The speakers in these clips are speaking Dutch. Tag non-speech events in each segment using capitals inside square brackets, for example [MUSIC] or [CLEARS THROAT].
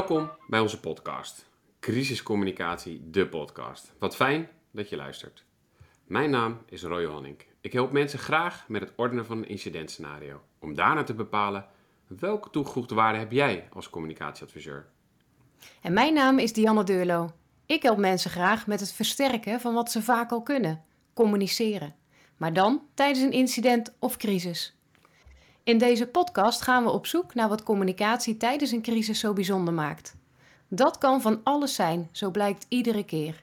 Welkom bij onze podcast. Crisiscommunicatie, de podcast. Wat fijn dat je luistert. Mijn naam is Roy Honink. Ik help mensen graag met het ordenen van een incidentscenario. Om daarna te bepalen welke toegevoegde waarde heb jij als communicatieadviseur. En mijn naam is Dianne Deurlo. Ik help mensen graag met het versterken van wat ze vaak al kunnen: communiceren. Maar dan tijdens een incident of crisis. In deze podcast gaan we op zoek naar wat communicatie tijdens een crisis zo bijzonder maakt. Dat kan van alles zijn, zo blijkt iedere keer.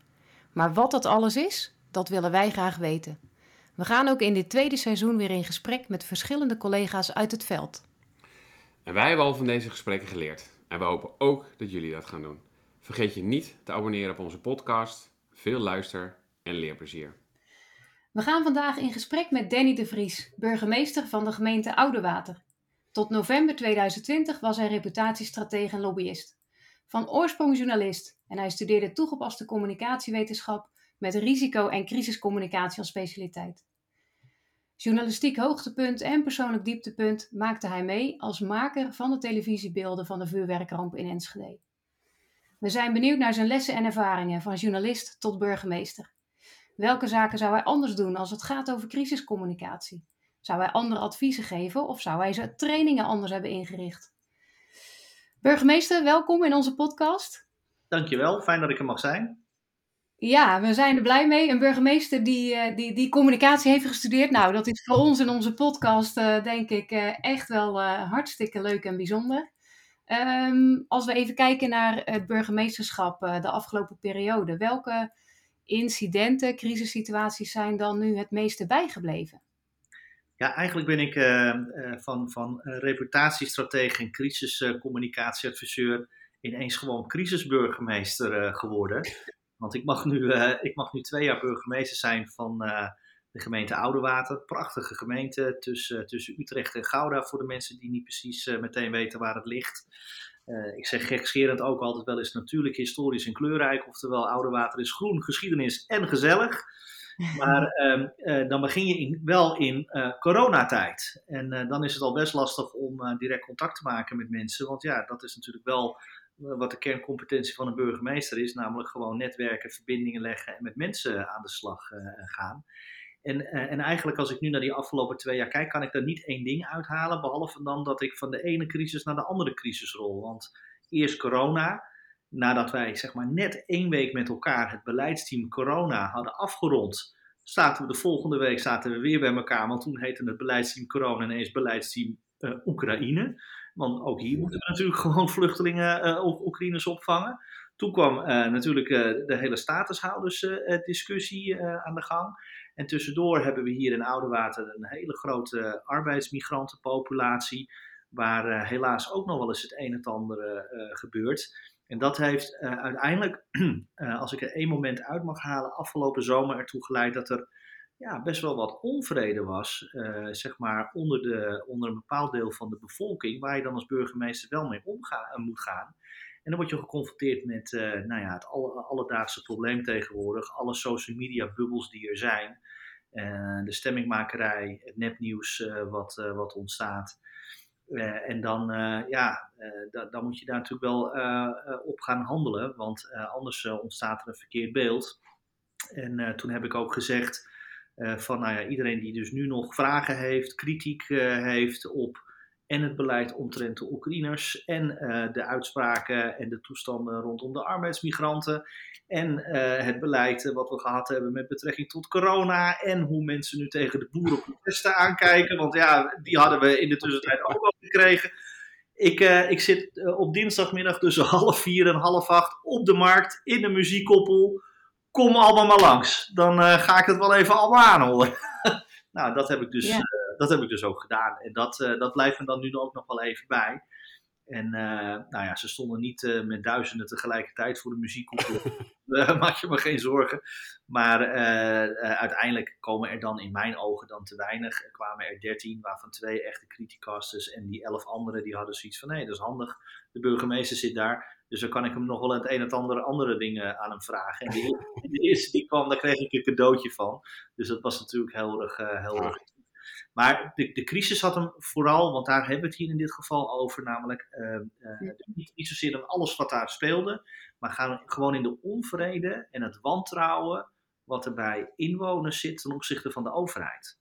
Maar wat dat alles is, dat willen wij graag weten. We gaan ook in dit tweede seizoen weer in gesprek met verschillende collega's uit het veld. En wij hebben al van deze gesprekken geleerd. En we hopen ook dat jullie dat gaan doen. Vergeet je niet te abonneren op onze podcast. Veel luister- en leerplezier. We gaan vandaag in gesprek met Danny de Vries, burgemeester van de gemeente Oudewater. Tot november 2020 was hij reputatiestratege en lobbyist. Van oorsprong journalist en hij studeerde toegepaste communicatiewetenschap met risico- en crisiscommunicatie als specialiteit. Journalistiek hoogtepunt en persoonlijk dieptepunt maakte hij mee als maker van de televisiebeelden van de vuurwerkramp in Enschede. We zijn benieuwd naar zijn lessen en ervaringen van journalist tot burgemeester. Welke zaken zou hij anders doen als het gaat over crisiscommunicatie? Zou hij andere adviezen geven of zou hij zijn trainingen anders hebben ingericht? Burgemeester, welkom in onze podcast. Dankjewel, fijn dat ik er mag zijn. Ja, we zijn er blij mee. Een burgemeester die, eh, die, die communicatie heeft gestudeerd. Nou, dat is voor ons in onze podcast, uh, denk ik, uh, echt wel hartstikke leuk en bijzonder. Um, als we even kijken naar het burgemeesterschap de afgelopen periode. Welke incidenten, crisissituaties zijn dan nu het meeste bijgebleven? Ja, eigenlijk ben ik uh, uh, van, van reputatiestratege en crisiscommunicatieadviseur ineens gewoon crisisburgemeester uh, geworden. Want ik mag, nu, ik mag nu twee jaar burgemeester zijn van de gemeente Oudewater. Prachtige gemeente tussen, tussen Utrecht en Gouda voor de mensen die niet precies meteen weten waar het ligt. Uh, ik zeg gekscherend ook altijd wel eens natuurlijk historisch en kleurrijk. Oftewel, oude water is groen, geschiedenis en gezellig. [LAUGHS] Maar um, uh, dan begin je in, wel in uh, coronatijd. En dan is het al best lastig om direct contact te maken met mensen. Want ja, dat is natuurlijk wel wat de kerncompetentie van een burgemeester is. Namelijk gewoon netwerken, verbindingen leggen en met mensen aan de slag gaan. En, en, eigenlijk als ik nu naar die afgelopen twee jaar kijk, kan ik daar niet één ding uithalen. Behalve dan dat ik van de ene crisis naar de andere crisis rol. Want eerst corona, nadat wij zeg maar net één week met elkaar het beleidsteam corona hadden afgerond. Zaten we de volgende week zaten we weer bij elkaar. Want toen heette het beleidsteam corona ineens beleidsteam uh, Oekraïne. Want ook hier moeten we natuurlijk [LAUGHS] gewoon vluchtelingen uh, of Oekraïners opvangen. Toen kwam natuurlijk de hele statushoudersdiscussie aan de gang. En tussendoor hebben we hier in Oudewater een hele grote arbeidsmigrantenpopulatie, waar uh, helaas ook nog wel eens het een en het ander uh, gebeurt. En dat heeft uiteindelijk, [CLEARS THROAT] als ik er één moment uit mag halen, afgelopen zomer ertoe geleid dat er ja, best wel wat onvrede was, zeg maar, onder, de, onder een bepaald deel van de bevolking, waar je dan als burgemeester wel mee omgaan moet gaan. En dan word je geconfronteerd met uh, nou ja, het alle, alledaagse probleem tegenwoordig. Alle social media bubbels die er zijn. Uh, de stemmingmakerij, het nepnieuws uh, wat, wat ontstaat. en dan, ja, dan moet je daar natuurlijk wel op gaan handelen. Want anders ontstaat er een verkeerd beeld. En toen heb ik ook gezegd van nou ja, iedereen die dus nu nog vragen heeft, kritiek heeft op en het beleid omtrent de Oekraïners en uh, de uitspraken en de toestanden rondom de arbeidsmigranten en uh, het beleid uh, wat we gehad hebben met betrekking tot corona en hoe mensen nu tegen de boerenprotesten aankijken, want ja, die hadden we in de tussentijd ook al gekregen. Ik, ik zit op dinsdagmiddag tussen [LAUGHS] half vier en half acht op de markt in de muziekkoppel. Kom allemaal maar langs, dan ga ik het wel even allemaal aanhoren. [LAUGHS] nou, dat heb ik dus... Ja dat heb ik dus ook gedaan. En dat, uh, dat blijft me dan nu ook nog wel even bij. En uh, nou ja, ze stonden niet uh, met duizenden tegelijkertijd voor de muziek. [LAUGHS] maak je me geen zorgen. Maar uiteindelijk komen er dan in mijn ogen dan te weinig. Er kwamen er dertien, waarvan twee echte criticasters. En die elf anderen die hadden zoiets van, nee, dat is handig. De burgemeester zit daar. Dus dan kan ik hem nog wel het een en ander andere dingen aan hem vragen. En de, [LAUGHS] de eerste die kwam, daar kreeg ik een cadeautje van. Dus dat was natuurlijk heel erg, heel erg Maar de, de crisis had hem vooral, want daar hebben we het hier in dit geval over, namelijk uh, niet, niet zozeer dan alles wat daar speelde, maar gaan gewoon in de onvrede en het wantrouwen wat er bij inwoners zit ten opzichte van de overheid.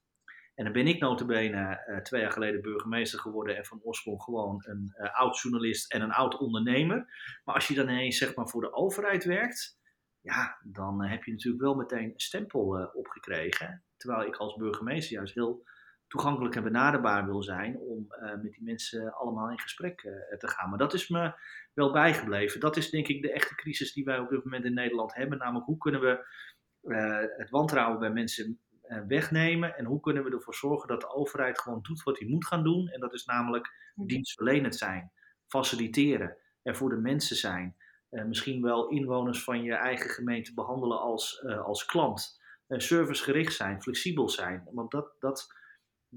En dan ben ik notabene uh, twee jaar geleden burgemeester geworden en van oorsprong gewoon een uh, oud journalist en een oud ondernemer. Maar als je dan ineens zeg maar voor de overheid werkt, ja, dan heb je natuurlijk wel meteen een stempel opgekregen. Terwijl ik als burgemeester juist heel toegankelijk en benaderbaar wil zijn om met die mensen allemaal in gesprek te gaan. Maar dat is me wel bijgebleven. Dat is denk ik de echte crisis die wij op dit moment in Nederland hebben. Namelijk hoe kunnen we het wantrouwen bij mensen eh, wegnemen en hoe kunnen we ervoor zorgen dat de overheid gewoon doet wat hij moet gaan doen. En dat is namelijk mhm. dienstverlenend zijn, faciliteren, er voor de mensen zijn. Misschien wel inwoners van je eigen gemeente behandelen als, als klant. Servicegericht zijn, flexibel zijn. Want dat, dat,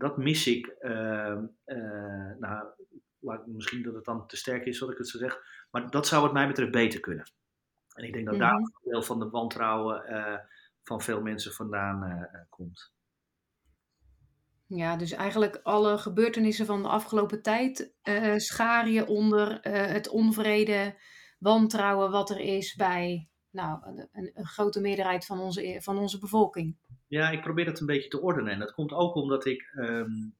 dat mis ik. Ehm, nou, misschien dat het dan te sterk is wat ik het zo zeg. Maar dat zou wat mij betreft beter kunnen. En ik denk dat mm -hmm. daar een deel van de wantrouwen van veel mensen vandaan eh, eh, komt. Ja, dus eigenlijk alle gebeurtenissen van de afgelopen tijd uh, schaar je onder het onvrede, wantrouwen wat er is bij nou, een, een, grote meerderheid van onze, van onze bevolking. Ja, ik probeer dat een beetje te ordenen. En dat komt ook omdat ik um,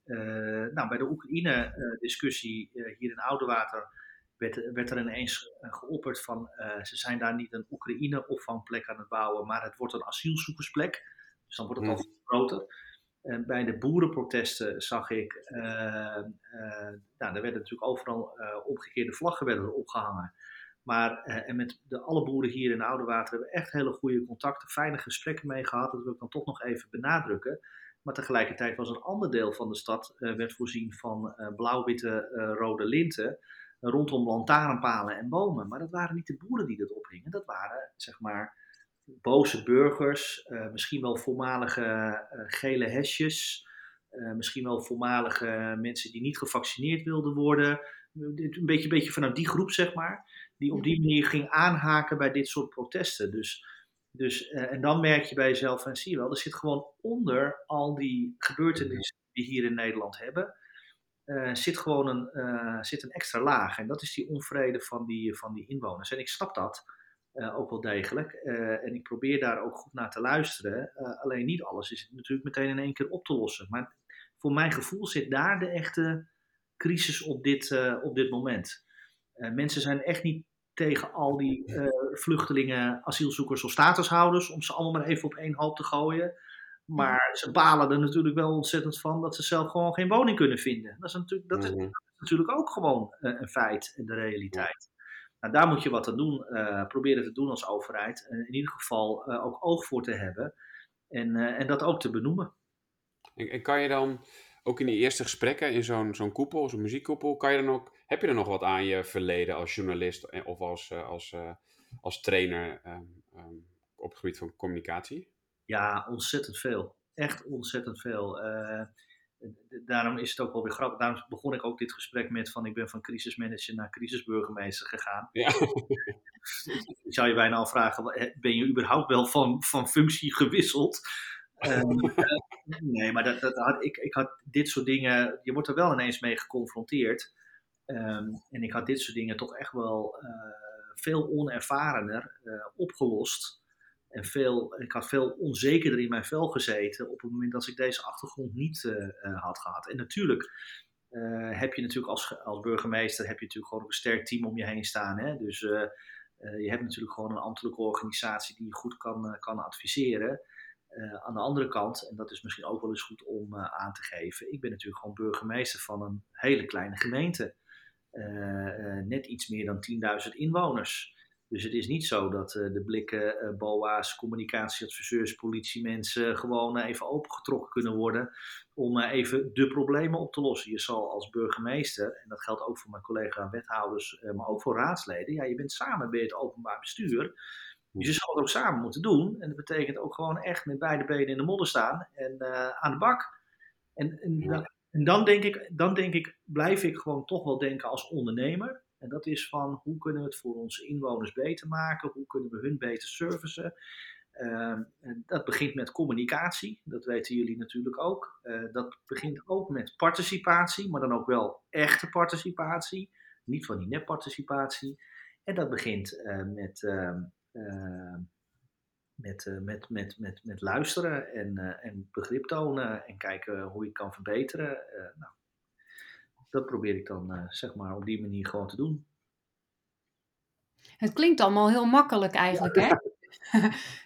nou, bij de Oekraïne-discussie hier in Oudewater werd, werd er ineens eh, geopperd van uh, ze zijn daar niet een Oekraïne-opvangplek aan het bouwen, maar het wordt een asielzoekersplek. Dus dan wordt het al hmm. groter. En bij de boerenprotesten zag ik, nou, er werden natuurlijk overal omgekeerde vlaggen werden opgehangen. Maar en met de, alle boeren hier in Oudewater hebben we echt hele goede contacten, fijne gesprekken mee gehad. Dat wil ik dan toch nog even benadrukken. Maar tegelijkertijd was een ander deel van de stad werd voorzien van blauw-witte rode linten rondom lantaarnpalen en bomen. Maar dat waren niet de boeren die dat ophingen. Dat waren, zeg maar, boze burgers, uh, misschien wel voormalige uh, gele hesjes, uh, misschien wel voormalige mensen die niet gevaccineerd wilden worden. Een beetje, beetje vanuit die groep, zeg maar, die op die manier ging aanhaken bij dit soort protesten. Dus, dus, en dan merk je bij jezelf, en zie je wel, er zit gewoon onder al die gebeurtenissen die we hier in Nederland hebben, uh, zit gewoon een, uh, zit een extra laag. En dat is die onvrede van die, van die inwoners. En ik snap dat ook wel degelijk. en ik probeer daar ook goed naar te luisteren. alleen niet alles is natuurlijk meteen in één keer op te lossen. Maar voor mijn gevoel zit daar de echte crisis op dit, op dit moment. mensen zijn echt niet tegen al die vluchtelingen, asielzoekers of statushouders, om ze allemaal maar even op één hoop te gooien. Maar ze balen er natuurlijk wel ontzettend van dat ze zelf gewoon geen woning kunnen vinden. Dat is natuurlijk, dat is, mhm. natuurlijk ook gewoon uh, een feit en de realiteit. Nou, daar moet je wat aan doen, uh, proberen te doen als overheid. Uh, in ieder geval ook oog voor te hebben en, en dat ook te benoemen. En, en, kan je dan ook in die eerste gesprekken in zo'n zo'n koepel, zo'n muziekkoepel, kan je dan ook, heb je er nog wat aan je verleden als journalist of als, als, als trainer um, um, op het gebied van communicatie? Ja, ontzettend veel. Echt ontzettend veel. Uh, daarom is het ook wel weer grappig. Daarom begon ik ook dit gesprek met van ik ben van crisismanager naar crisisburgemeester gegaan. Ja. [LAUGHS] zou je bijna al vragen, ben je überhaupt wel van, van functie gewisseld? Uh, [LAUGHS] nee, maar dat, dat had, ik, ik had dit soort dingen, je wordt er wel ineens mee geconfronteerd. Um, en ik had dit soort dingen toch echt wel uh, veel onervarener opgelost en veel, ik had veel onzekerder in mijn vel gezeten op het moment dat ik deze achtergrond niet uh, had gehad. En natuurlijk heb je natuurlijk als, als burgemeester heb je natuurlijk gewoon een sterk team om je heen staan. Hè? Dus je hebt natuurlijk gewoon een ambtelijke organisatie die je goed kan, kan adviseren. aan de andere kant, en dat is misschien ook wel eens goed om aan te geven, ik ben natuurlijk gewoon burgemeester van een hele kleine gemeente. Net iets meer dan 10.000 inwoners. Dus het is niet zo dat uh, de blikken BOA's, communicatieadviseurs, politiemensen gewoon even opengetrokken kunnen worden om even de problemen op te lossen. Je zal als burgemeester, en dat geldt ook voor mijn collega wethouders, maar ook voor raadsleden, ja, je bent samen bij het openbaar bestuur. Dus je zal het ook samen moeten doen. En dat betekent ook gewoon echt met beide benen in de modder staan en aan de bak. En, en, en dan, denk ik, dan denk ik, blijf ik gewoon toch wel denken als ondernemer. En dat is van hoe kunnen we het voor onze inwoners beter maken? Hoe kunnen we hun beter servicen? ehm, dat begint met communicatie, dat weten jullie natuurlijk ook. dat begint ook met participatie, maar dan ook wel echte participatie, niet van die nepparticipatie. En dat begint met, ehm, met, met, met, met, met luisteren en, en begrip tonen en kijken hoe je het kan verbeteren. nou, dat probeer ik dan zeg maar op die manier gewoon te doen. Het klinkt allemaal heel makkelijk eigenlijk, hè?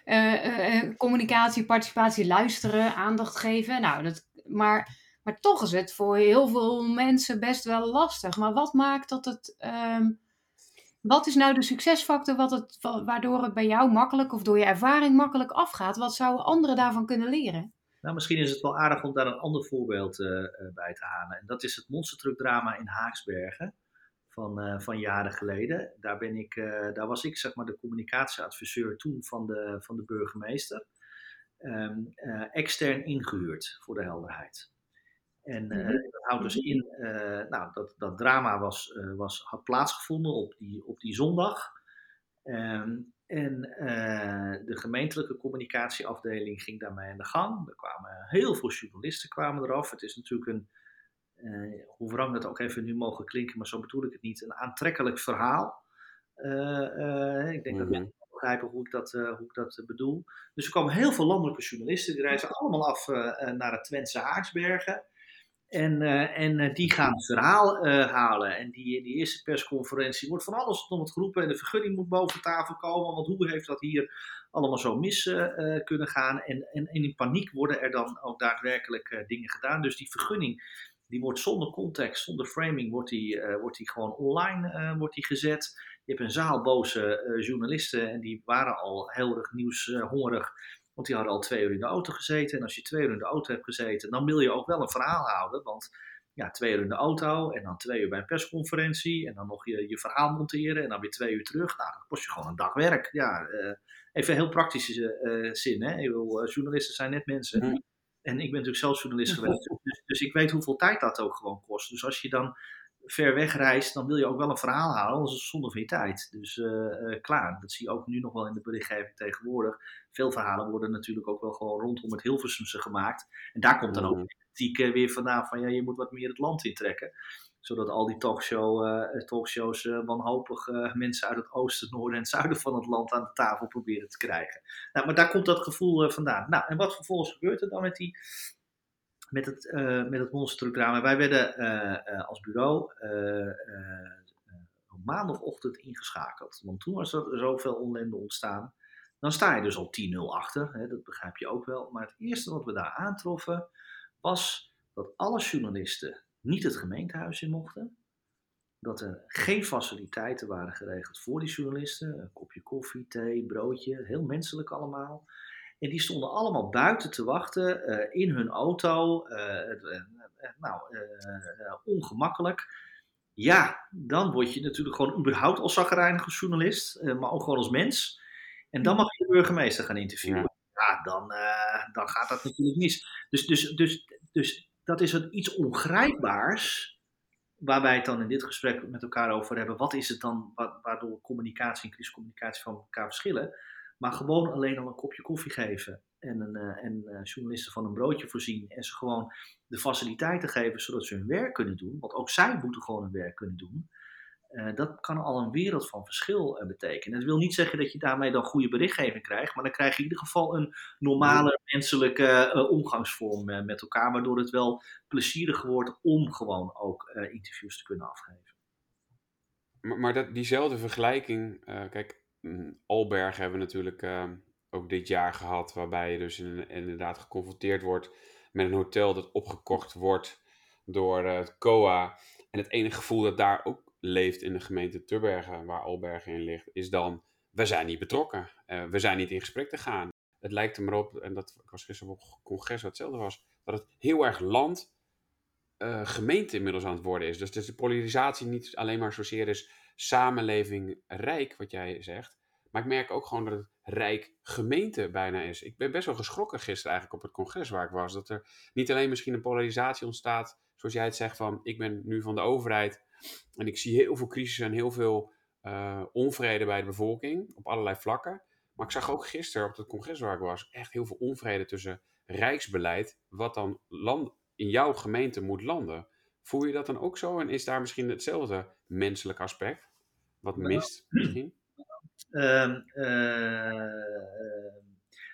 uh, [LAUGHS] uh, communicatie, participatie, luisteren, aandacht geven. Nou, dat, maar, maar toch is het voor heel veel mensen best wel lastig. Maar wat maakt dat het. Ehm, wat is nou de succesfactor wat het, waardoor het bij jou makkelijk of door je ervaring makkelijk afgaat? Wat zouden anderen daarvan kunnen leren? Nou, misschien is het wel aardig om daar een ander voorbeeld bij te halen. En dat is het monstertruckdrama in Haaksbergen van, uh, van jaren geleden. Daar, ben ik, daar was ik zeg maar de communicatieadviseur toen van de, van de burgemeester. Uh, extern ingehuurd, voor de helderheid. En mm -hmm. dat houdt dus in, nou, dat, dat drama was, was, had plaatsgevonden op die, op die zondag. Um, en de gemeentelijke communicatieafdeling ging daarmee aan de gang. Er kwamen heel veel journalisten kwamen eraf. Het is natuurlijk een hoe wrang dat ook even nu mogen klinken, maar zo bedoel ik het niet, een aantrekkelijk verhaal. Ik denk dat mhm. mensen begrijpen hoe ik dat, hoe ik dat bedoel. Dus er komen heel veel landelijke journalisten, die reizen allemaal af naar het Twentse Haaksbergen. En, en die gaan het verhaal halen. En die, die eerste persconferentie wordt van alles nog wat geroepen. En de vergunning moet boven tafel komen. Want hoe heeft dat hier allemaal zo mis kunnen gaan? En, en, in paniek worden er dan ook daadwerkelijk dingen gedaan. Dus die vergunning die wordt zonder context, zonder framing, wordt die, wordt die gewoon online wordt die gezet. Je hebt een zaal boze journalisten en die waren al heel erg nieuwshongerig. Want die hadden al twee uur in de auto gezeten. En als je twee uur in de auto hebt gezeten, dan wil je ook wel een verhaal houden. Want ja, twee uur in de auto en dan twee uur bij een persconferentie. En dan nog je, je verhaal monteren en dan weer twee uur terug. Nou, dan kost je gewoon een dag werk. Ja, even heel praktische zin. Hè? journalisten zijn net mensen. Mm. En ik ben natuurlijk zelf journalist geweest, dus, dus, ik weet hoeveel tijd dat ook gewoon kost. Dus als je dan ver weg reist, dan wil je ook wel een verhaal halen, anders is het zonde van je tijd. Dus uh, klaar, dat zie je ook nu nog wel in de berichtgeving tegenwoordig. Veel verhalen worden natuurlijk ook wel gewoon rondom het Hilversumse gemaakt. En daar komt dan ook de kritiek uh, weer vandaan van, ja, je moet wat meer het land intrekken zodat al die talkshow, uh, talkshows uh, wanhopig mensen uit het oosten, noorden en zuiden van het land aan de tafel proberen te krijgen. Nou, maar daar komt dat gevoel vandaan. Nou, en wat vervolgens gebeurt er dan met, die, met het, met het monsterdrama? Wij werden als bureau maandagochtend ingeschakeld. Want toen was er zoveel ellende ontstaan. Dan sta je dus al 10-0 achter, hè, dat begrijp je ook wel. Maar het eerste wat we daar aantroffen was dat alle journalisten niet het gemeentehuis in mochten. Dat er geen faciliteiten waren geregeld voor die journalisten. Een kopje koffie, thee, broodje, heel menselijk allemaal. En die stonden allemaal buiten te wachten uh, in hun auto. Uh, uh, nou, ongemakkelijk. Ja, dan word je natuurlijk gewoon überhaupt als zagrijnige journalist, maar ook gewoon als mens. En dan mag je de burgemeester gaan interviewen. Ja, dan, dan gaat dat natuurlijk mis. Dus, dus, dus, dus dat is een iets ongrijpbaars, waar wij het dan in dit gesprek met elkaar over hebben. Wat is het dan waardoor communicatie en crisiscommunicatie van elkaar verschillen? Maar gewoon alleen al een kopje koffie geven en, een, uh, en uh, journalisten van een broodje voorzien en ze gewoon de faciliteiten geven zodat ze hun werk kunnen doen. Want ook zij moeten gewoon hun werk kunnen doen. Uh, dat kan al een wereld van verschil uh, betekenen. Dat wil niet zeggen dat je daarmee dan goede berichtgeving krijgt, maar dan krijg je in ieder geval een normale menselijke omgangsvorm met elkaar, waardoor het wel plezierig wordt om gewoon ook interviews te kunnen afgeven. Maar, maar dat, diezelfde vergelijking, kijk, Alberg hebben we natuurlijk ook dit jaar gehad, waarbij je dus in, inderdaad geconfronteerd wordt met een hotel dat opgekocht wordt door het COA. En het enige gevoel dat daar ook leeft in de gemeente Tubbergen, waar Albergen in ligt, is dan, we zijn niet betrokken. Uh, we zijn niet in gesprek te gaan. Het lijkt er maar op, en dat was gisteren op het congres wat hetzelfde was, dat het heel erg land, uh, gemeente inmiddels aan het worden is. Dus, dus de polarisatie niet alleen maar zozeer is samenleving rijk, wat jij zegt. Maar ik merk ook gewoon dat het rijk gemeente bijna is. Ik ben best wel geschrokken gisteren eigenlijk op het congres waar ik was. Dat er niet alleen misschien een polarisatie ontstaat, zoals jij het zegt van ik ben nu van de overheid en ik zie heel veel crisis en heel veel uh, onvrede bij de bevolking op allerlei vlakken. Maar ik zag ook gisteren op het congres waar ik was echt heel veel onvrede tussen rijksbeleid, wat dan land, in jouw gemeente moet landen. Voel je dat dan ook zo? En is daar misschien hetzelfde menselijk aspect? Wat Nou, mist misschien? Ehm, eh,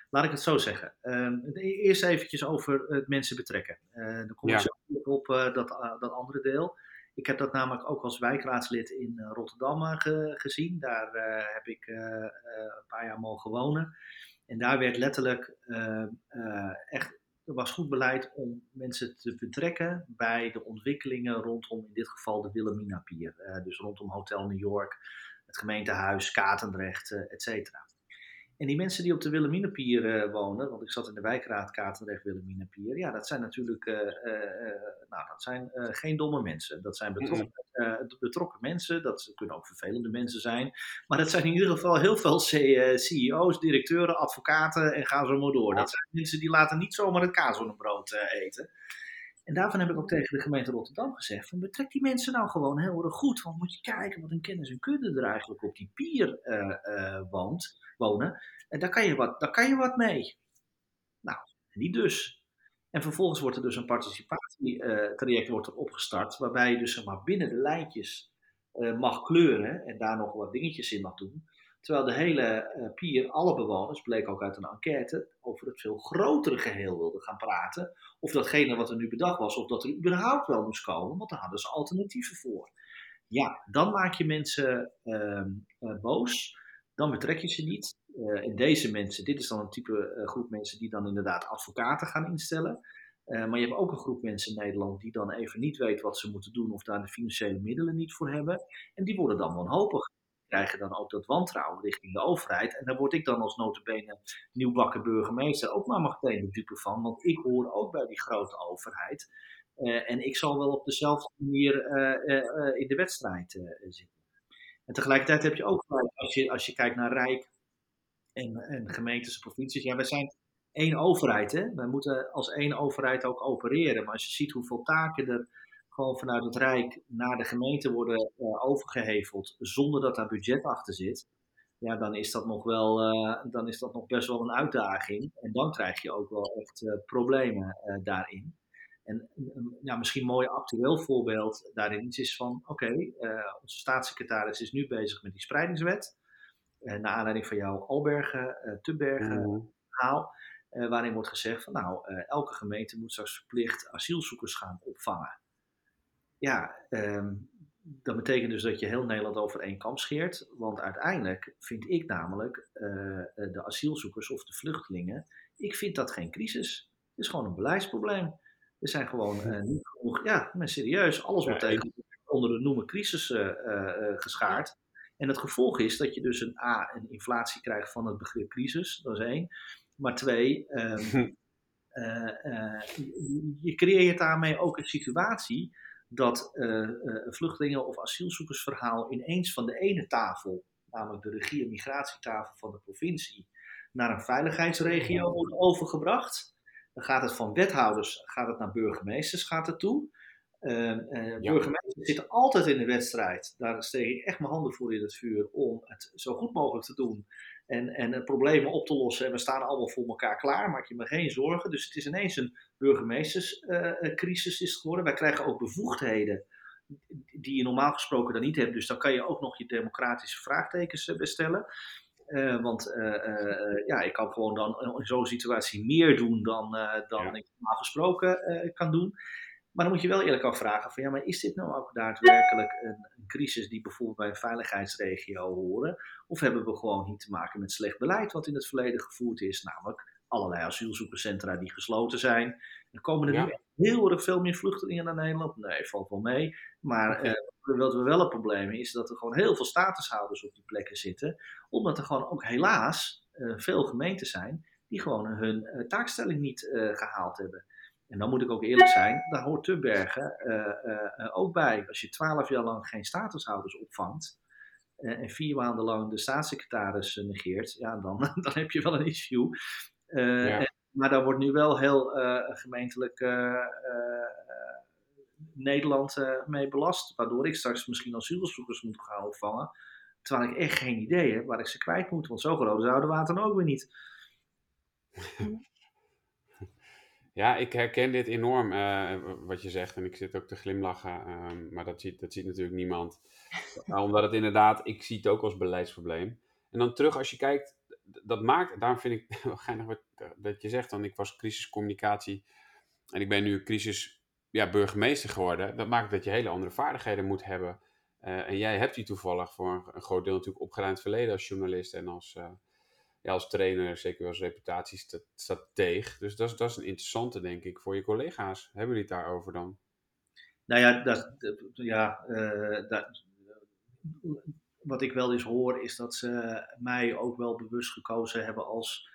laat ik het zo zeggen. Ehm, eerst eventjes over het mensen betrekken. Eh, dan kom ik Ja. zo op eh, dat, eh, dat andere deel. Ik heb dat namelijk ook als wijkraadslid in Rotterdam ge- gezien. Daar heb ik een paar jaar mogen wonen. En daar werd letterlijk echt, er was goed beleid om mensen te betrekken bij de ontwikkelingen rondom in dit geval de Wilhelmina Pier. Dus rondom Hotel New York, het gemeentehuis, Katendrecht, eh, et cetera. En die mensen die op de Wilhelminapier eh wonen, want ik zat in de wijkraad Katendrecht Wilhelminapier, ja, dat zijn natuurlijk eh, nou, dat zijn, geen domme mensen. Dat zijn betrokken, betrokken mensen, dat kunnen ook vervelende mensen zijn, maar dat zijn in ieder geval heel veel CEO's, directeuren, advocaten en ga zo maar door. Dat zijn mensen die laten niet zomaar het kaas op een brood eten. En daarvan heb ik ook tegen de gemeente Rotterdam gezegd: van betrek die mensen nou gewoon heel erg goed. Want moet je kijken wat een kennis en kunde er eigenlijk op die pier eh, eh, woont, wonen. En daar kan, je wat, daar kan je wat mee. Nou, niet dus. En vervolgens wordt er dus een participatietraject wordt er opgestart, waarbij je dus maar, binnen de lijntjes eh, mag kleuren en daar nog wat dingetjes in mag doen. Terwijl de hele eh, pier, alle bewoners, bleek ook uit een enquête, over het veel grotere geheel wilden gaan praten. Of datgene wat er nu bedacht was, of dat er überhaupt wel moest komen, want daar hadden ze alternatieven voor. Ja, dan maak je mensen ehm, eh, boos, dan betrek je ze niet. Eh, en deze mensen, dit is dan een type groep mensen die dan inderdaad advocaten gaan instellen. Maar je hebt ook een groep mensen in Nederland die dan even niet weet wat ze moeten doen of daar de financiële middelen niet voor hebben. En die worden dan wanhopig. Krijgen dan ook dat wantrouwen richting de overheid. En daar word ik dan als notabene nieuwbakken burgemeester ook maar meteen de dupe van. Want ik hoor ook bij die grote overheid. Uh, en ik zal wel op dezelfde manier uh, uh, in de wedstrijd zitten. En tegelijkertijd heb je ook, als je, als je kijkt naar Rijk en, en gemeentes en provincies, ja, wij zijn één overheid. Hè? Wij moeten als één overheid ook opereren. Maar als je ziet hoeveel taken er gewoon vanuit het Rijk naar de gemeente worden uh, overgeheveld zonder dat daar budget achter zit, ja, dan is dat nog wel, uh, dan is dat nog best wel een uitdaging. En dan krijg je ook wel echt uh, problemen daarin. En ja, misschien een mooi actueel voorbeeld daarin is van, oké, okay, onze staatssecretaris is nu bezig met die spreidingswet. naar aanleiding van jouw Albergen, Tubbergen mm. haal. waarin wordt gezegd van, nou, elke gemeente moet straks verplicht asielzoekers gaan opvangen ja, um, dat betekent dus dat je heel Nederland over één kam scheert. Want uiteindelijk vind ik namelijk uh, de asielzoekers of de vluchtelingen, ik vind dat geen crisis. Het is gewoon een beleidsprobleem. Er zijn gewoon uh, niet genoeg, ja, maar serieus, alles wordt tegen onder de noemer crisis uh, geschaard. En het gevolg is dat je dus een A, een inflatie krijgt van het begrip crisis, dat is één. Maar twee, um, [LAUGHS] je, je creëert daarmee ook een situatie dat uh, uh, vluchtelingen- of asielzoekersverhaal ineens van de ene tafel, namelijk de regie- en migratietafel van de provincie, naar een veiligheidsregio wordt overgebracht. Dan gaat het van wethouders, gaat het naar burgemeesters, gaat het toe. Uh, ja. Burgemeesters zitten altijd in de wedstrijd. Daar steek ik echt mijn handen voor in het vuur om het zo goed mogelijk te doen. En, en problemen op te lossen. En we staan allemaal voor elkaar klaar, maak je me geen zorgen. Dus het is ineens een burgemeesterscrisis uh, is geworden. Wij krijgen ook bevoegdheden die je normaal gesproken dan niet hebt. Dus dan kan je ook nog je democratische vraagtekens bestellen. Uh, want uh, ja, ik kan gewoon dan in zo'n situatie meer doen dan, dan ja. ik normaal gesproken kan doen. Maar dan moet je wel eerlijk afvragen van ja, maar is dit nou ook daadwerkelijk een, een, crisis die bijvoorbeeld bij een veiligheidsregio horen? Of hebben we gewoon niet te maken met slecht beleid wat in het verleden gevoerd is, namelijk allerlei asielzoekerscentra die gesloten zijn. Er komen er ja. nu heel erg veel meer vluchtelingen naar Nederland. Nee, valt wel mee. Maar uh, wat we wel een probleem is dat er gewoon heel veel statushouders op die plekken zitten. Omdat er gewoon ook helaas uh, veel gemeenten zijn die gewoon hun uh, taakstelling niet gehaald hebben. En dan moet ik ook eerlijk zijn, daar hoort Tubbergen ook bij. Als je twaalf jaar lang geen statushouders opvangt en vier maanden lang de staatssecretaris negeert, ja, dan, [LAUGHS] dan heb je wel een issue. Uh, ja. en, maar daar wordt nu wel heel uh, gemeentelijk uh, Nederland mee belast. Waardoor ik straks misschien asielzoekers moet gaan opvangen. Terwijl ik echt geen idee heb waar ik ze kwijt moet. Want zo groot is water ook weer niet. [LAUGHS] Ja, ik herken dit enorm, uh, wat je zegt. En ik zit ook te glimlachen. Uh, maar dat ziet, dat ziet natuurlijk niemand. Omdat het inderdaad, ik zie het ook als beleidsprobleem. En dan terug, als je kijkt, dat maakt, daarom vind ik [LAUGHS] wel geinig wat, dat je zegt. Dan ik was crisiscommunicatie en ik ben nu crisis ja, burgemeester geworden. Dat maakt dat je hele andere vaardigheden moet hebben. Uh, en jij hebt die toevallig voor een, een, groot deel natuurlijk opgeruimd verleden als journalist en als ja, als trainer, zeker als reputatiestratege. Dus dat is, dat is een interessante, denk ik, voor je collega's. Hebben jullie het daarover dan? Nou ja, dat, ja uh, dat, wat ik wel eens hoor is dat ze mij ook wel bewust gekozen hebben als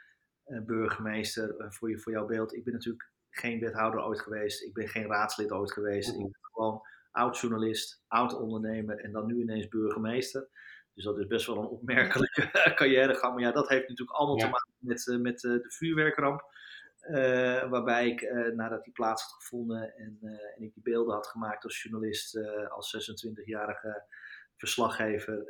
uh, burgemeester uh, voor, je, voor jouw beeld. Ik ben natuurlijk geen wethouder ooit geweest. Ik ben geen raadslid ooit geweest. Ik ben gewoon oud-journalist, oud-ondernemer en dan nu ineens burgemeester. Dus dat is best wel een opmerkelijke [LAUGHS] carrièregang. Maar ja, dat heeft natuurlijk allemaal te maken met, uh, met uh, de vuurwerkramp. Uh, waarbij ik, nadat die plaats had gevonden en, en, ik die beelden had gemaakt als journalist, als 26-jarige verslaggever,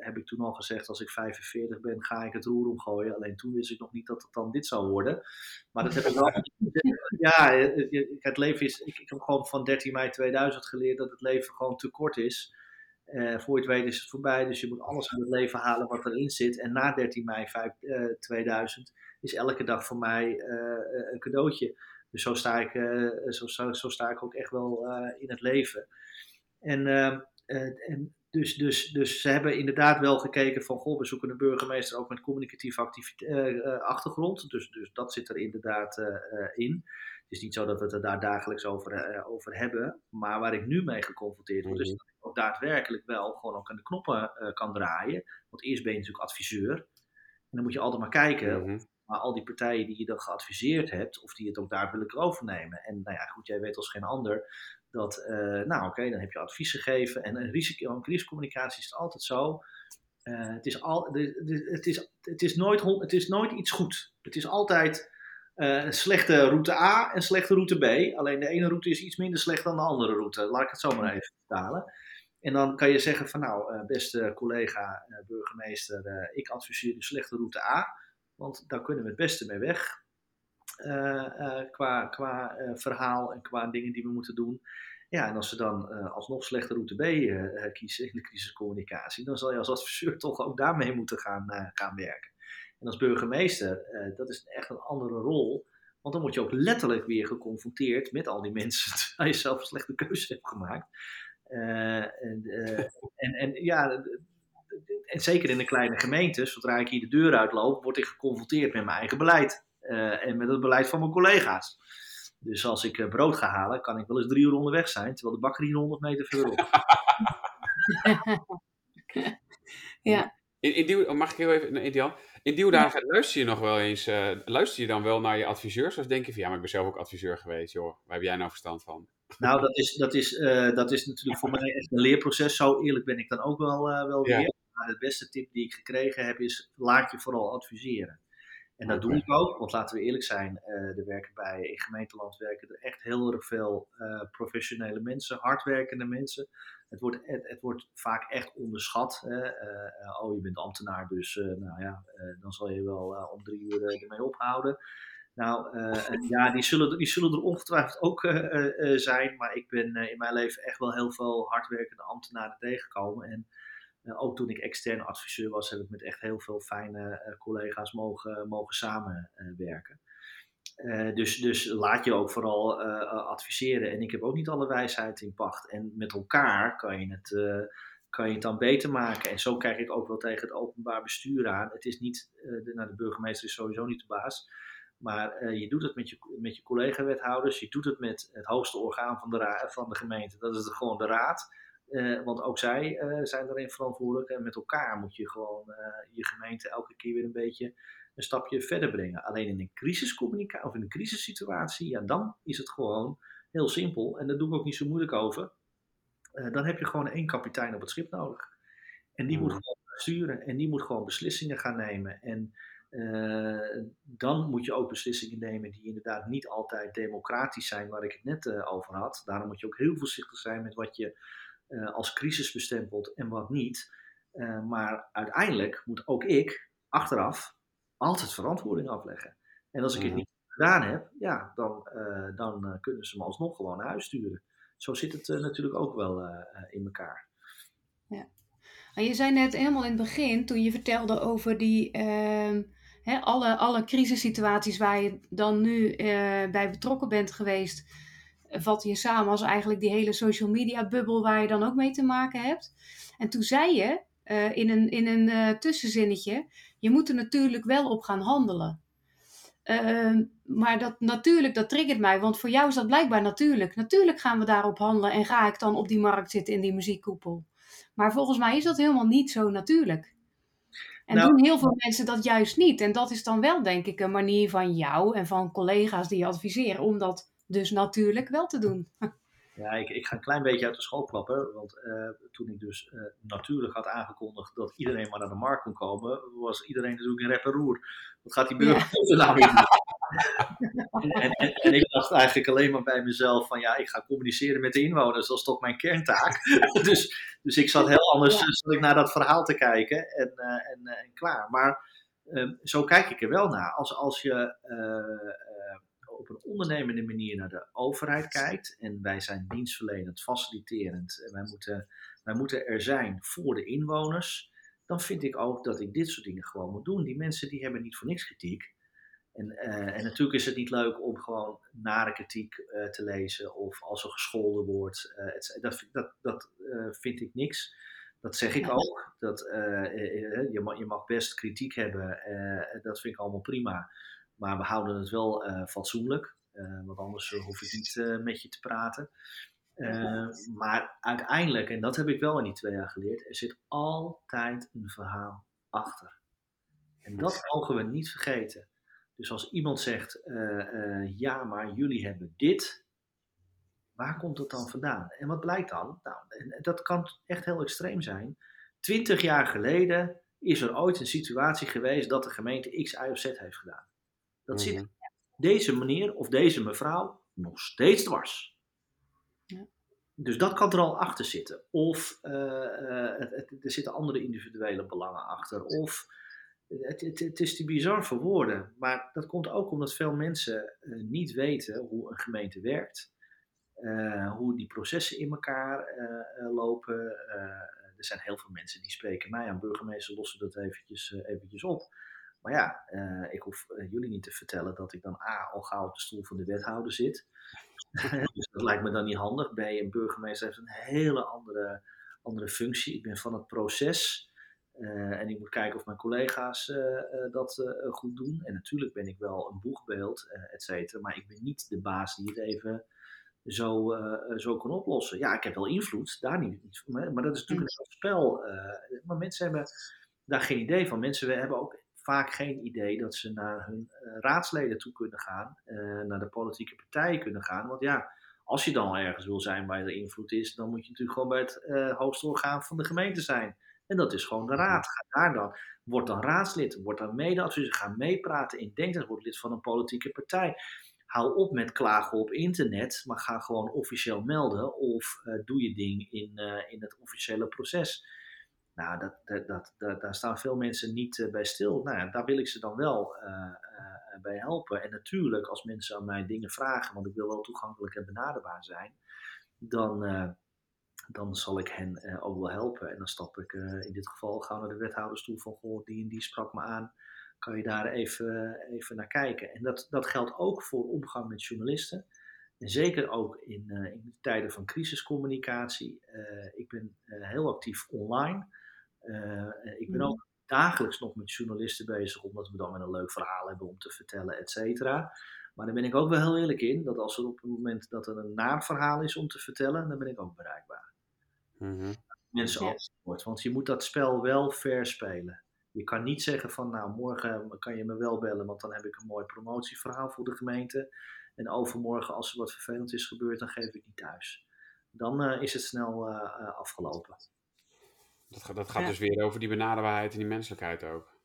heb ik toen al gezegd: als ik 45 ben, ga ik het roer omgooien. Alleen toen wist ik nog niet dat het dan dit zou worden. Maar dat heb ik wel. ja, het leven is. Ik, ik heb gewoon van 13 mei 2000 geleerd dat het leven gewoon te kort is. Uh, voor je het weet is het voorbij, dus je moet alles uit het leven halen wat erin zit. En na 13 mei 5, uh, 2000 is elke dag voor mij uh, een cadeautje. Dus zo sta ik, zo, zo, zo, sta ik ook echt wel in het leven. En, ehm, en dus, dus, dus ze hebben inderdaad wel gekeken van, goh, we zoeken een burgemeester ook met communicatieve achtergrond. Dus, dus dat zit er inderdaad in. Het is niet zo dat we het er daar dagelijks over, over hebben. Maar waar ik nu mee geconfronteerd word, is mhm. Ook daadwerkelijk wel gewoon ook aan de knoppen uh, kan draaien. Want eerst ben je natuurlijk adviseur. En dan moet je altijd maar kijken. Mm Maar al die partijen die je dan geadviseerd hebt, of die het ook daar willen overnemen. En nou ja, goed, jij weet als geen ander dat, uh, nou oké, dan heb je advies gegeven. En een risico, een crisiscommunicatie is het altijd zo. Uh, het, is al, het, is, het, is nooit, het is nooit iets goed. Het is altijd uh, een slechte route A en slechte route B. Alleen de ene route is iets minder slecht dan de andere route. Laat ik het zo maar even vertalen. En dan kan je zeggen van nou, uh, beste collega uh, burgemeester, ik adviseer de slechte route A. Want daar kunnen we het beste mee weg. qua qua verhaal en qua dingen die we moeten doen. Ja, en als ze dan alsnog slechte route B kiezen in de crisiscommunicatie, dan zal je als adviseur [LAUGHS] toch ook daarmee moeten gaan, gaan werken. En als burgemeester, dat is echt een andere rol. Want dan word je ook letterlijk weer geconfronteerd met al die [LAUGHS] mensen terwijl je zelf een slechte keuze hebt gemaakt. En, uh, en, en, ja, en zeker in een kleine gemeente, zodra ik hier de deur uitloop, word ik geconfronteerd met mijn eigen beleid. en met het beleid van mijn collega's. Dus als ik brood ga halen, kan ik wel eens drie uur onderweg zijn, terwijl de bakker hier 100 meter verderop. [LAUGHS] ja. In, in die, mag ik heel even, Ideal? In die dagen luister je nog wel eens, uh, luister je dan wel naar je adviseurs? Of denk je van, ja, maar ik ben zelf ook adviseur geweest, joh. Waar heb jij nou verstand van? Nou, dat is, dat is, uh, dat is natuurlijk voor mij echt een leerproces. Zo eerlijk ben ik dan ook wel, uh, wel weer. Maar de beste tip die ik gekregen heb is, laat je vooral adviseren. En dat doe ik ook, want laten we eerlijk zijn, uh, er werken bij, in gemeenteland werken er echt heel erg veel professionele mensen, hardwerkende mensen. Het wordt, het, het wordt vaak echt onderschat. Hè? Oh, je bent ambtenaar, dus nou ja, dan zal je wel om drie uur ermee ophouden. Nou, ja, die zullen, die zullen er ongetwijfeld ook zijn, maar ik ben in mijn leven echt wel heel veel hardwerkende ambtenaren tegengekomen. En ook toen ik extern adviseur was, heb ik met echt heel veel fijne collega's mogen, mogen samenwerken. Dus, dus laat je ook vooral adviseren. En ik heb ook niet alle wijsheid in pacht. En met elkaar kan je het, kan je het dan beter maken. En zo krijg ik ook wel tegen het openbaar bestuur aan. Het is niet, de, nou, de burgemeester is sowieso niet de baas. Maar je doet het met je, met je collega-wethouders. Je doet het met het hoogste orgaan van de, van de gemeente. Dat is gewoon de raad. Uh, want ook zij uh, zijn erin verantwoordelijk. En met elkaar moet je gewoon je gemeente elke keer weer een beetje een stapje verder brengen. Alleen in een crisiscommunicatie of in een crisissituatie, ja, dan is het gewoon heel simpel. En daar doe ik ook niet zo moeilijk over. dan heb je gewoon één kapitein op het schip nodig. En die moet mm. gewoon sturen en die moet gewoon beslissingen gaan nemen. En dan moet je ook beslissingen nemen die inderdaad niet altijd democratisch zijn, waar ik het net over had. Daarom moet je ook heel voorzichtig zijn met wat je uh, als crisis bestempeld en wat niet. Eh, maar uiteindelijk moet ook ik achteraf altijd verantwoording afleggen. En als ik het Mhm. niet gedaan heb, ja, dan, eh, dan eh, kunnen ze me alsnog gewoon naar huis sturen. Zo zit het eh, natuurlijk ook wel eh, eh, in elkaar. En je zei net helemaal in het begin, toen je vertelde over die, hè, alle, alle crisissituaties waar je dan nu eh, bij betrokken bent geweest, eh, vatte je samen als eigenlijk die hele social media bubbel waar je dan ook mee te maken hebt. En toen zei je eh, in een, in een tussenzinnetje, je moet er natuurlijk wel op gaan handelen. Ehm, maar dat natuurlijk, dat triggert mij, want voor jou is dat blijkbaar natuurlijk. Natuurlijk gaan we daarop handelen en ga ik dan op die markt zitten in die muziekkoepel. Maar volgens mij is dat helemaal niet zo natuurlijk. En Nou- doen heel veel mensen dat juist niet. En dat is dan wel, denk ik, een manier van jou en van collega's die je adviseren om dat dus natuurlijk wel te doen. Ja, ik, ik ga een klein beetje uit de school klappen. Want eh, toen ik dus eh, natuurlijk had aangekondigd dat iedereen maar naar de markt kon komen, was iedereen natuurlijk in rep en roer. Wat gaat die burgemeester [LAUGHS] nou niet doen? En, en, en ik dacht eigenlijk alleen maar bij mezelf van ja, ik ga communiceren met de inwoners. Dat is toch mijn kerntaak. [LAUGHS] dus, dus ik zat heel anders Ja. zat ik naar dat verhaal te kijken en, eh, en, eh, en klaar. Maar eh, zo kijk ik er wel naar. Als, als je eh, op een ondernemende manier naar de overheid kijkt. En wij zijn dienstverlenend, faciliterend. En wij moeten, wij moeten er zijn voor de inwoners. Dan vind ik ook dat ik dit soort dingen gewoon moet doen. Die mensen die hebben niet voor niks kritiek. En, eh, en natuurlijk is het niet leuk om gewoon nare kritiek eh, te lezen. Of als er gescholden wordt. eh, dat, vind- dat, dat vind ik niks. Dat zeg ik Ja. ook. Dat, je, mag, je mag best kritiek hebben. dat vind ik allemaal prima. Maar we houden het wel fatsoenlijk. want anders hoef ik niet met je te praten. Maar uiteindelijk, en dat heb ik wel in die twee jaar geleerd, er zit altijd een verhaal achter. En dat mogen we niet vergeten. Dus als iemand zegt, eh, eh, ja, maar jullie hebben dit, waar komt het dan vandaan? En wat blijkt dan? Nou, dat kan echt heel extreem zijn. Twintig jaar geleden is er ooit een situatie geweest dat de gemeente X, Y of Z heeft gedaan. Dat zit Mhm. deze meneer of deze mevrouw nog steeds dwars. Ja. Dus dat kan er al achter zitten. Of eh, het, het- er zitten andere individuele belangen achter. Of het, is te bizar voor woorden. Maar dat komt ook omdat veel mensen eh, niet weten hoe een gemeente werkt. eh, hoe die processen in elkaar eh, lopen. Er zijn heel veel mensen die spreken mij aan. Burgemeester lossen dat eventjes, eventjes op. Maar ja, ik hoef jullie niet te vertellen dat ik dan A, al gauw op de stoel van de wethouder zit. [LAUGHS] dus dat lijkt me dan niet handig. B, een burgemeester heeft een hele andere, andere functie. Ik ben van het proces. Eh, en ik moet kijken of mijn collega's eh, eh, dat goed doen. En natuurlijk ben ik wel een boegbeeld, et cetera. Maar ik ben niet de baas die het even zo, zo kan oplossen. Ja, ik heb wel invloed, daar niet, niet hè, Maar dat is natuurlijk een spel. maar mensen hebben daar geen idee van. Mensen hebben ook vaak geen idee dat ze naar hun raadsleden toe kunnen gaan, naar de politieke partijen kunnen gaan. Want ja, als je dan ergens wil zijn waar er invloed is, dan moet je natuurlijk gewoon bij het eh, hoogste orgaan van de gemeente zijn. En dat is gewoon de raad. Ga daar dan. Word dan raadslid, word dan mede-adviseur, ga meepraten in Denktank, word lid van een politieke partij. Hou op met klagen op internet, maar ga gewoon officieel melden of eh, doe je ding in, eh, in het officiële proces. Nou, dat, dat, dat, dat- daar staan veel mensen niet eh, bij stil. Nou ja, daar wil ik ze dan wel bij helpen. En natuurlijk, als mensen aan mij dingen vragen, want ik wil wel toegankelijk en benaderbaar zijn, dan, dan zal ik hen eh, ook wel helpen. En dan stap ik eh, in dit geval gauw naar de wethoudersstoel van, goh, die en die sprak me aan. Kan je daar even, even naar kijken? En dat, dat geldt ook voor omgang met journalisten. En zeker ook in, eh, in tijden van crisiscommunicatie. Eh, ik ben eh, heel actief online. Eh, ik ben Mhm. ook dagelijks nog met journalisten bezig, omdat we dan weer een leuk verhaal hebben om te vertellen, et cetera. Maar daar ben ik ook wel heel eerlijk in, dat als er op het moment dat er een naar verhaal is om te vertellen, dan ben ik ook bereikbaar. Mhm. Mensen Ja. ook wordt, want je moet dat spel wel fair spelen. Je kan niet zeggen van, nou, morgen kan je me wel bellen, want dan heb ik een mooi promotieverhaal voor de gemeente. En overmorgen, als er wat vervelend is gebeurd, dan geef ik niet thuis. Dan eh, is het snel eh, eh, afgelopen. Dat, gaat- dat gaat Ja. dus weer over die benaderbaarheid en die menselijkheid ook.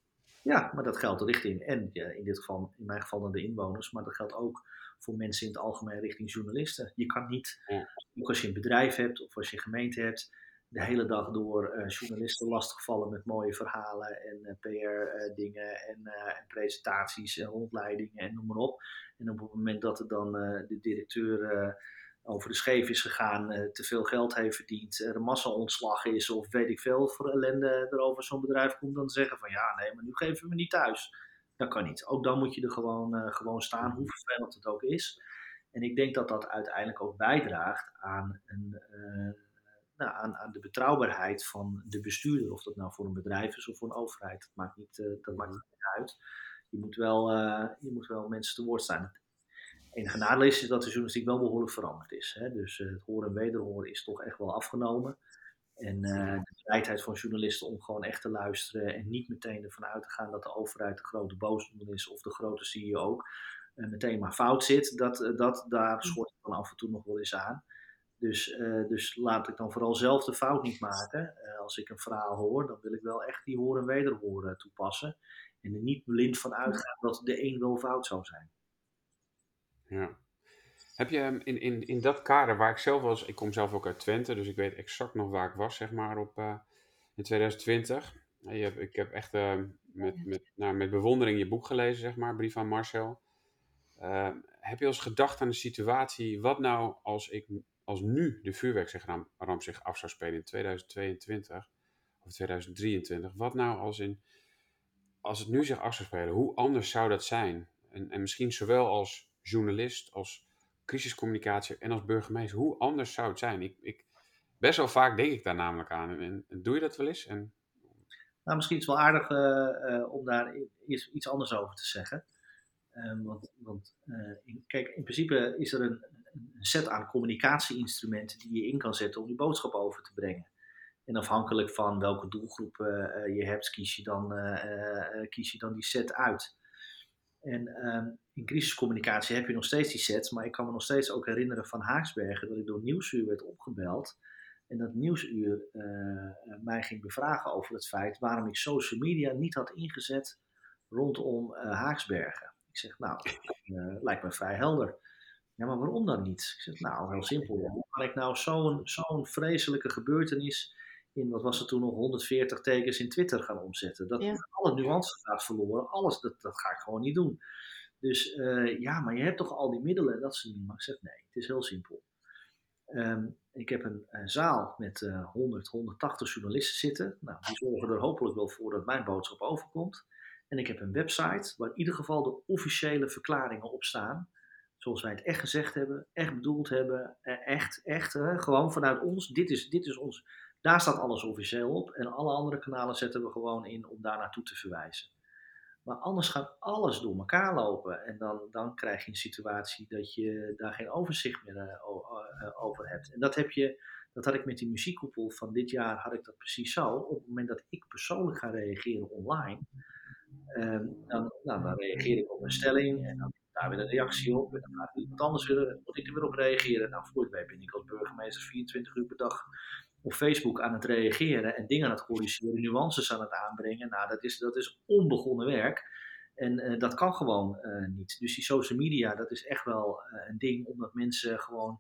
Ja, maar dat geldt richting, en ja, in dit geval, in mijn geval dan de inwoners, maar dat geldt ook voor mensen in het algemeen richting journalisten. Je kan niet, Ja. ook als je een bedrijf hebt of als je een gemeente hebt, de hele dag door journalisten lastigvallen met mooie verhalen en PR-dingen en, en, presentaties en rondleidingen en noem maar op. En op het moment dat er dan de directeur over de scheef is gegaan, te veel geld heeft verdiend, er een massa-ontslag is of weet ik veel voor ellende er over zo'n bedrijf komt, dan zeggen van ja, nee, maar nu geven we niet thuis. Dat kan niet. Ook dan moet je er gewoon, gewoon staan, hoe vervelend het ook is. En ik denk dat dat uiteindelijk ook bijdraagt aan, een, uh, nou, aan, aan, de betrouwbaarheid van de bestuurder. Of dat nou voor een bedrijf is of voor een overheid. Dat maakt niet, uh, dat maakt niet uit. Je moet, wel, je moet wel mensen te woord staan. Het enige is dat de journalistiek wel behoorlijk veranderd is. Hè? Dus het horen en wederhoren is toch echt wel afgenomen. En de bereidheid van journalisten om gewoon echt te luisteren en niet meteen ervan uit te gaan dat de overheid de grote boosdoener is of de grote CEO ook meteen maar fout zit, dat, eh, dat, daar hm. schort het dan af en toe nog wel eens aan. Dus, uh, dus laat ik dan vooral zelf de fout niet maken. Uh, als ik een verhaal hoor, dan wil ik wel echt die horen en wederhoren toepassen. En er niet blind van uitgaan dat de een wel fout zou zijn. Ja. Heb je in, in, in dat kader waar ik zelf was, ik kom zelf ook uit Twente, dus ik weet exact nog waar ik was, zeg maar, op, uh, in 2020. Je hebt, ik heb echt uh, met, met, nou, met bewondering je boek gelezen, zeg maar, Brief aan Marcel. Ehm, heb je eens gedacht aan de situatie, wat nou als, ik, als nu de vuurwerkramp zich af zou spelen in 2022 of 2023? Wat nou als, in, als het nu zich af zou spelen, hoe anders zou dat zijn? En, en misschien zowel als journalist, als crisiscommunicatie en als burgemeester, hoe anders zou het zijn? Ik, ik, best wel vaak denk ik daar namelijk aan. En, doe je dat wel eens? En... Nou, misschien is het wel aardig uh, uh, om daar iets anders over te zeggen. Um, want, want in, kijk, in principe is er een, set aan communicatieinstrumenten die je in kan zetten om je boodschap over te brengen. En afhankelijk van welke doelgroep je hebt, kies je, dan, kies je dan die set uit. En um, in crisiscommunicatie heb je nog steeds die sets, maar ik kan me nog steeds ook herinneren van Haaksbergen dat ik door Nieuwsuur werd opgebeld. En dat Nieuwsuur mij ging bevragen over het feit waarom ik social media niet had ingezet rondom Haaksbergen. Ik zeg, nou, uh, lijkt me vrij helder. Ja, maar waarom dan niet? Ik zeg, nou, heel simpel. Kan ik nou zo'n zo'n vreselijke gebeurtenis in, wat was er toen nog, 140 tekens in Twitter gaan omzetten? Dat alle nuances gaat verloren, alles, dat, dat ga ik gewoon niet doen. Dus uh, ja, maar je hebt toch al die middelen, dat ze niet. Maar ik zeg, nee, het is heel simpel. Um, ik heb een, een, zaal met uh, 100, 180 journalisten zitten. Nou, die zorgen er hopelijk wel voor dat mijn boodschap overkomt. En ik heb een website waar in ieder geval de officiële verklaringen op staan. Zoals wij het echt gezegd hebben, echt bedoeld hebben, eh, echt, echt, hè, gewoon vanuit ons. Dit is, dit is ons. Daar staat alles officieel op. En alle andere kanalen zetten we gewoon in om daar naartoe te verwijzen. Maar anders gaat alles door elkaar lopen. En dan, dan krijg je een situatie dat je daar geen overzicht meer uh, over hebt. En dat, heb je, dat had ik met die muziekkoepel van dit jaar, had ik dat precies zo. Op het moment dat ik persoonlijk ga reageren online, Um, dan, nou, dan reageer ik op een stelling en dan daar weer een reactie op. En dan gaat iemand anders weer, moet ik er weer op reageren. Nou, voor het weet ben ik als burgemeester 24 uur per dag op Facebook aan het reageren en dingen aan het corrigeren, nuances aan het aanbrengen. Nou, dat is, dat is onbegonnen werk. En uh, dat kan gewoon uh, niet. Dus die social media, dat is echt wel uh, een ding, omdat mensen gewoon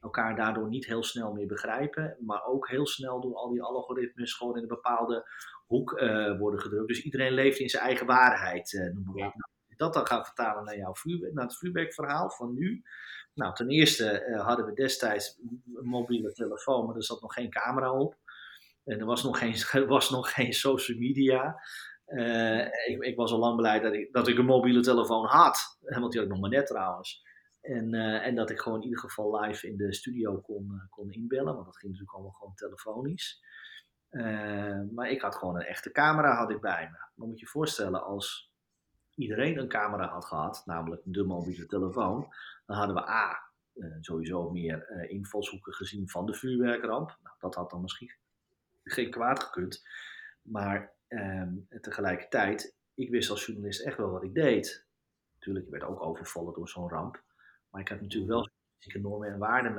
elkaar daardoor niet heel snel meer begrijpen. Maar ook heel snel door al die algoritmes gewoon in een bepaalde hoek worden gedrukt. Dus iedereen leeft in zijn eigen waarheid, noem maar op. Dat dan gaan vertalen naar, jouw vuurwerk, naar het van nu. Nou, ten eerste uh, hadden we destijds een mobiele telefoon, maar er zat nog geen camera op. En er was nog geen, [LAUGHS] was nog geen social media. Ik, ik, was al lang blij dat ik, dat ik een mobiele telefoon had. Want die had ik nog maar net trouwens. En, en dat ik gewoon in ieder geval live in de studio kon, kon inbellen. Want dat ging natuurlijk allemaal gewoon telefonisch. Maar ik had gewoon een echte camera had ik bij me. Dan moet je je voorstellen, als iedereen een camera had gehad, namelijk de mobiele telefoon, dan hadden we A, uh, sowieso meer uh, invalshoeken gezien van de vuurwerkramp. Nou, dat had dan misschien geen kwaad gekund. Maar ehm, tegelijkertijd, ik wist als journalist echt wel wat ik deed. Natuurlijk, ik werd ook overvallen door zo'n ramp. Maar ik had natuurlijk wel normen en waarden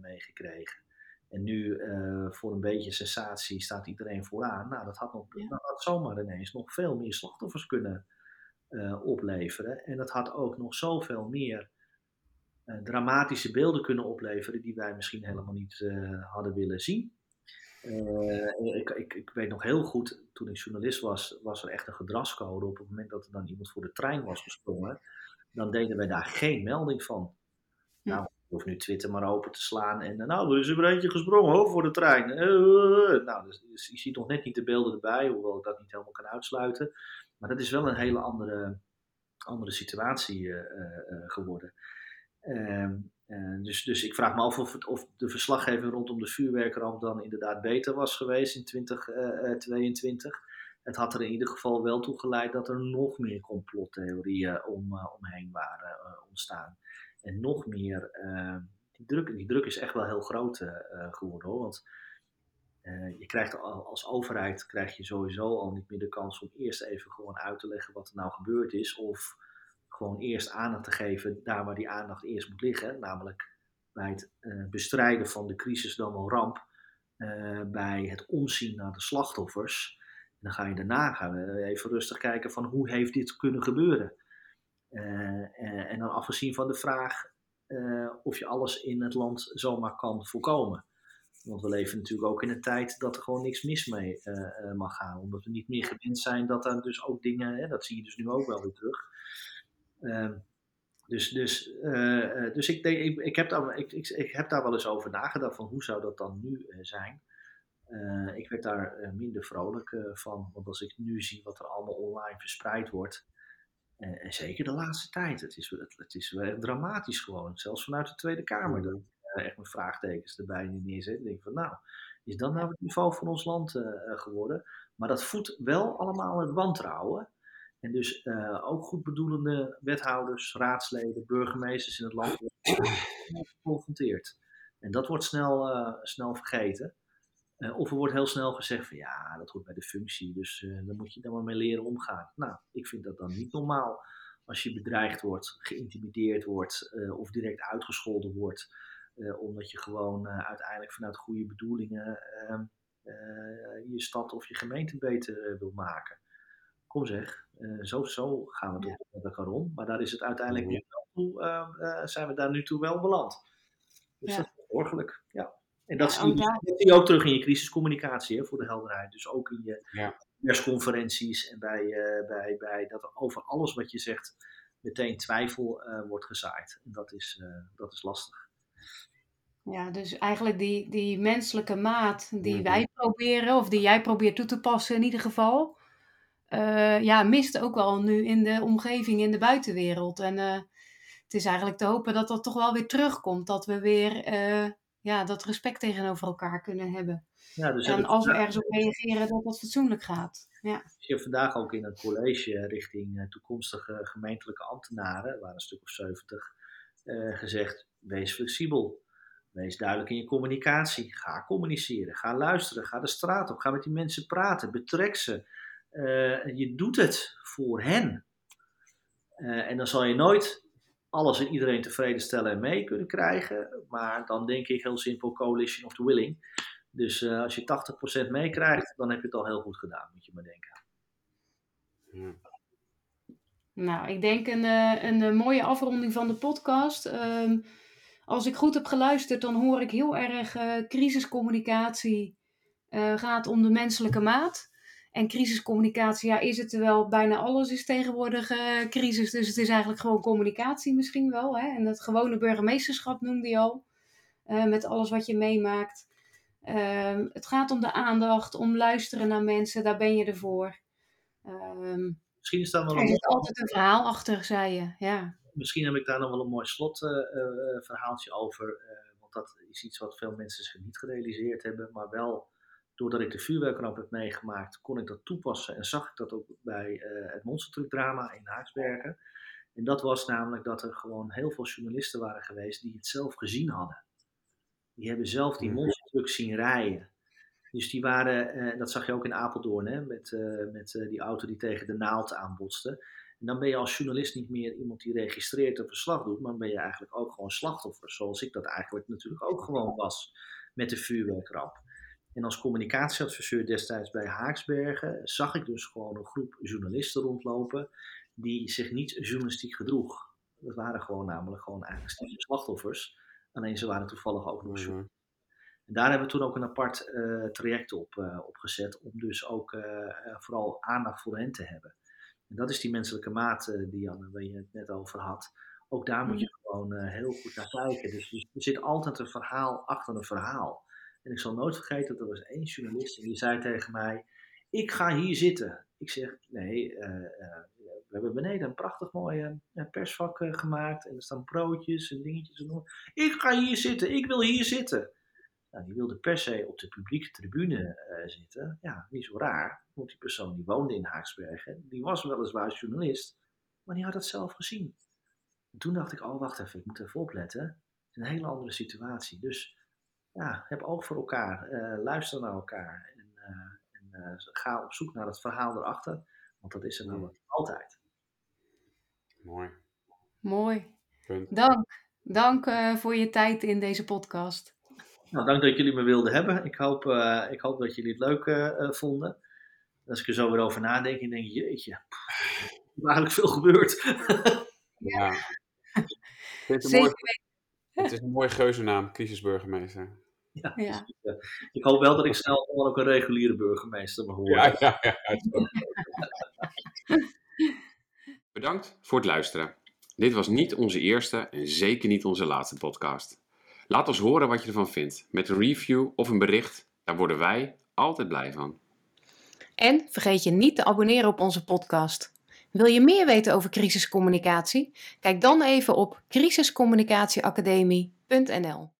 meegekregen. En nu uh, voor een beetje sensatie staat iedereen vooraan. Nou, dat had, nog, ja. dat had zomaar ineens nog veel meer slachtoffers kunnen uh, opleveren. En dat had ook nog zoveel meer uh, dramatische beelden kunnen opleveren die wij misschien helemaal niet hadden willen zien. Ik, ik, ik, weet nog heel goed, toen ik journalist was, was er echt een gedragscode. Op het moment dat er dan iemand voor de trein was gesprongen, dan deden wij daar geen melding van. Hoeft nu Twitter maar open te slaan en nou, er is er eentje gesprongen voor de trein. Uh, nou, dus, dus, je ziet nog net niet de beelden erbij, hoewel ik dat niet helemaal kan uitsluiten. Maar dat is wel een hele andere, andere situatie geworden. Ehm, dus, dus ik vraag me af of, of de verslaggeving rondom de vuurwerkramp dan inderdaad beter was geweest in 2022. Het had er in ieder geval wel toe geleid dat er nog meer complottheorieën om, omheen waren ontstaan. En nog meer, ehm, die, druk, die druk is echt wel heel groot geworden hoor. Want je krijgt als overheid krijg je sowieso al niet meer de kans om eerst even gewoon uit te leggen wat er nou gebeurd is. Of gewoon eerst aandacht te geven daar waar die aandacht eerst moet liggen. Namelijk bij het bestrijden van de crisis dan wel ramp. Bij het omzien naar de slachtoffers. En dan ga je daarna gaan even rustig kijken van hoe heeft dit kunnen gebeuren. Uh, en dan afgezien van de vraag of je alles in het land zomaar kan voorkomen. Want we leven natuurlijk ook in een tijd dat er gewoon niks mis mee mag gaan. Omdat we niet meer gewend zijn dat er dus ook dingen, hè, dat zie je dus nu ook wel weer terug, Ehm, dus, dus, dus ik, denk, ik, ik, heb daar, ik, ik, ik, heb daar wel eens over nagedacht van hoe zou dat dan nu zijn. Ik werd daar minder vrolijk van, want als ik nu zie wat er allemaal online verspreid wordt, en zeker de laatste tijd, het is, het, het is wel dramatisch gewoon, zelfs vanuit de Tweede Kamer, dat echt mijn vraagtekens erbij neerzet. Ik denk van nou, is dat nou het niveau van ons land geworden? Maar dat voedt wel allemaal het wantrouwen. En dus uh, ook goedbedoelende wethouders, raadsleden, burgemeesters in het land worden [CLEARS THROAT] geconfronteerd. En dat wordt snel, uh, snel vergeten. Uh, of er wordt heel snel gezegd van ja, dat hoort bij de functie, dus daar moet je dan maar mee leren omgaan. Nou, ik vind dat dan niet normaal als je bedreigd wordt, geïntimideerd wordt of direct uitgescholden wordt, omdat je gewoon uiteindelijk vanuit goede bedoelingen ehm, je stad of je gemeente beter wil maken kom zeg, uh, zo, zo gaan we toch met elkaar om. Maar daar is het uiteindelijk niet toe, uh, zijn we daar nu toe wel beland. Dus dat is zorgelijk, ja. En dat, zie, je, dat zie je ook terug in je crisiscommunicatie, hè, voor de helderheid. Dus ook in je ja. persconferenties en bij, bij, bij dat over alles wat je zegt meteen twijfel wordt gezaaid. En dat is, dat is lastig. Ja, dus eigenlijk die, die menselijke maat die wij proberen, of die jij probeert toe te passen in ieder geval, uh, ja, mist ook wel nu in de omgeving, in de buitenwereld. En uh, het is eigenlijk te hopen dat dat toch wel weer terugkomt. Dat we weer uh, ja, dat respect tegenover elkaar kunnen hebben. Ja, dus en als we ergens op reageren, dat dat fatsoenlijk gaat. Ja. Je vandaag ook in het college richting toekomstige gemeentelijke ambtenaren, waren een stuk of 70, gezegd: wees flexibel. Wees duidelijk in je communicatie. Ga communiceren. Ga luisteren. Ga de straat op. Ga met die mensen praten. Betrek ze. Uh, je doet het voor hen. Uh, en dan zal je nooit alles en iedereen tevreden stellen en mee kunnen krijgen. Maar dan denk ik heel simpel coalition of the willing. Dus uh, als je 80% meekrijgt, dan heb je het al heel goed gedaan, moet je maar denken. Hmm. Nou, ik denk een, een, mooie afronding van de podcast. Um, als ik goed heb geluisterd, dan hoor ik heel erg crisiscommunicatie gaat om de menselijke maat. En crisiscommunicatie, ja, is het wel bijna alles is tegenwoordig uh, crisis. Dus het is eigenlijk gewoon communicatie misschien wel. Hè? En dat gewone burgemeesterschap noemde je al. Uh, met alles wat je meemaakt. Uh, het gaat om de aandacht, om luisteren naar mensen. Daar ben je ervoor. Ehm, misschien is daar wel er zit altijd een verhaal achter, zei je. Ja. Misschien heb ik daar nog wel een mooi slotverhaaltje over. want dat is iets wat veel mensen zich niet gerealiseerd hebben. Maar wel doordat ik de vuurwerkramp heb meegemaakt, kon ik dat toepassen en zag ik dat ook bij uh, het monstertruckdrama in Haaksbergen. En dat was namelijk dat er gewoon heel veel journalisten waren geweest die het zelf gezien hadden. Die hebben zelf die mhm. monstertruck zien rijden. Dus die waren, uh, dat zag je ook in Apeldoorn, hè, met, uh, met die auto die tegen de naald aanbotste. En dan ben je als journalist niet meer iemand die registreert of verslag doet, maar ben je eigenlijk ook gewoon slachtoffer, zoals ik dat eigenlijk natuurlijk ook gewoon was met de vuurwerkramp. En als communicatieadviseur destijds bij Haaksbergen zag ik dus gewoon een groep journalisten rondlopen die zich niet journalistiek gedroeg. Dat waren gewoon namelijk gewoon eigenlijk slachtoffers. Alleen ze waren toevallig ook nog zo. Mhm. En daar hebben we toen ook een apart uh, traject op, uh, opgezet om dus ook uh, vooral aandacht voor hen te hebben. En dat is die menselijke maat die Jan, waar je het net over had. Ook daar moet je gewoon heel goed naar kijken. Dus, dus, er zit altijd een verhaal achter een verhaal. En ik zal nooit vergeten, dat er was één journalist en die zei tegen mij, ik ga hier zitten. Ik zeg, nee, we hebben beneden een prachtig mooi persvak gemaakt en er staan broodjes en dingetjes. En ik ga hier zitten, ik wil hier zitten. Nou, die wilde per se op de publieke tribune zitten. Ja, niet zo raar, want die persoon die woonde in Haaksbergen, die was weliswaar journalist, maar die had het zelf gezien. En toen dacht ik, oh wacht even, ik moet even opletten. Het is een hele andere situatie. Dus ja, heb oog voor elkaar, uh, luister naar elkaar en, uh, en ga op zoek naar het verhaal erachter, want dat is er namelijk altijd. Mooi. Mooi. Punt. Dank. Dank voor je tijd in deze podcast. Nou, dank dat jullie me wilden hebben. Ik hoop, uh, ik hoop dat jullie het leuk uh, vonden. Als ik er zo weer over nadenk, dan denk ik, jeetje, er is eigenlijk veel gebeurd. [LAUGHS] ja. [LAUGHS] Het is, een mooi, het is een mooie geuzennaam, crisisburgemeester. [LAUGHS] Ja, ja. Dus, ik hoop wel dat ik snel gewoon ook een reguliere burgemeester mag worden. Ja, ja, ja. [LAUGHS] Bedankt voor het luisteren. Dit was niet onze eerste en zeker niet onze laatste podcast. Laat ons horen wat je ervan vindt. Met een review of een bericht, daar worden wij altijd blij van. En vergeet je niet te abonneren op onze podcast. Wil je meer weten over crisiscommunicatie? Kijk dan even op crisiscommunicatieacademie.nl.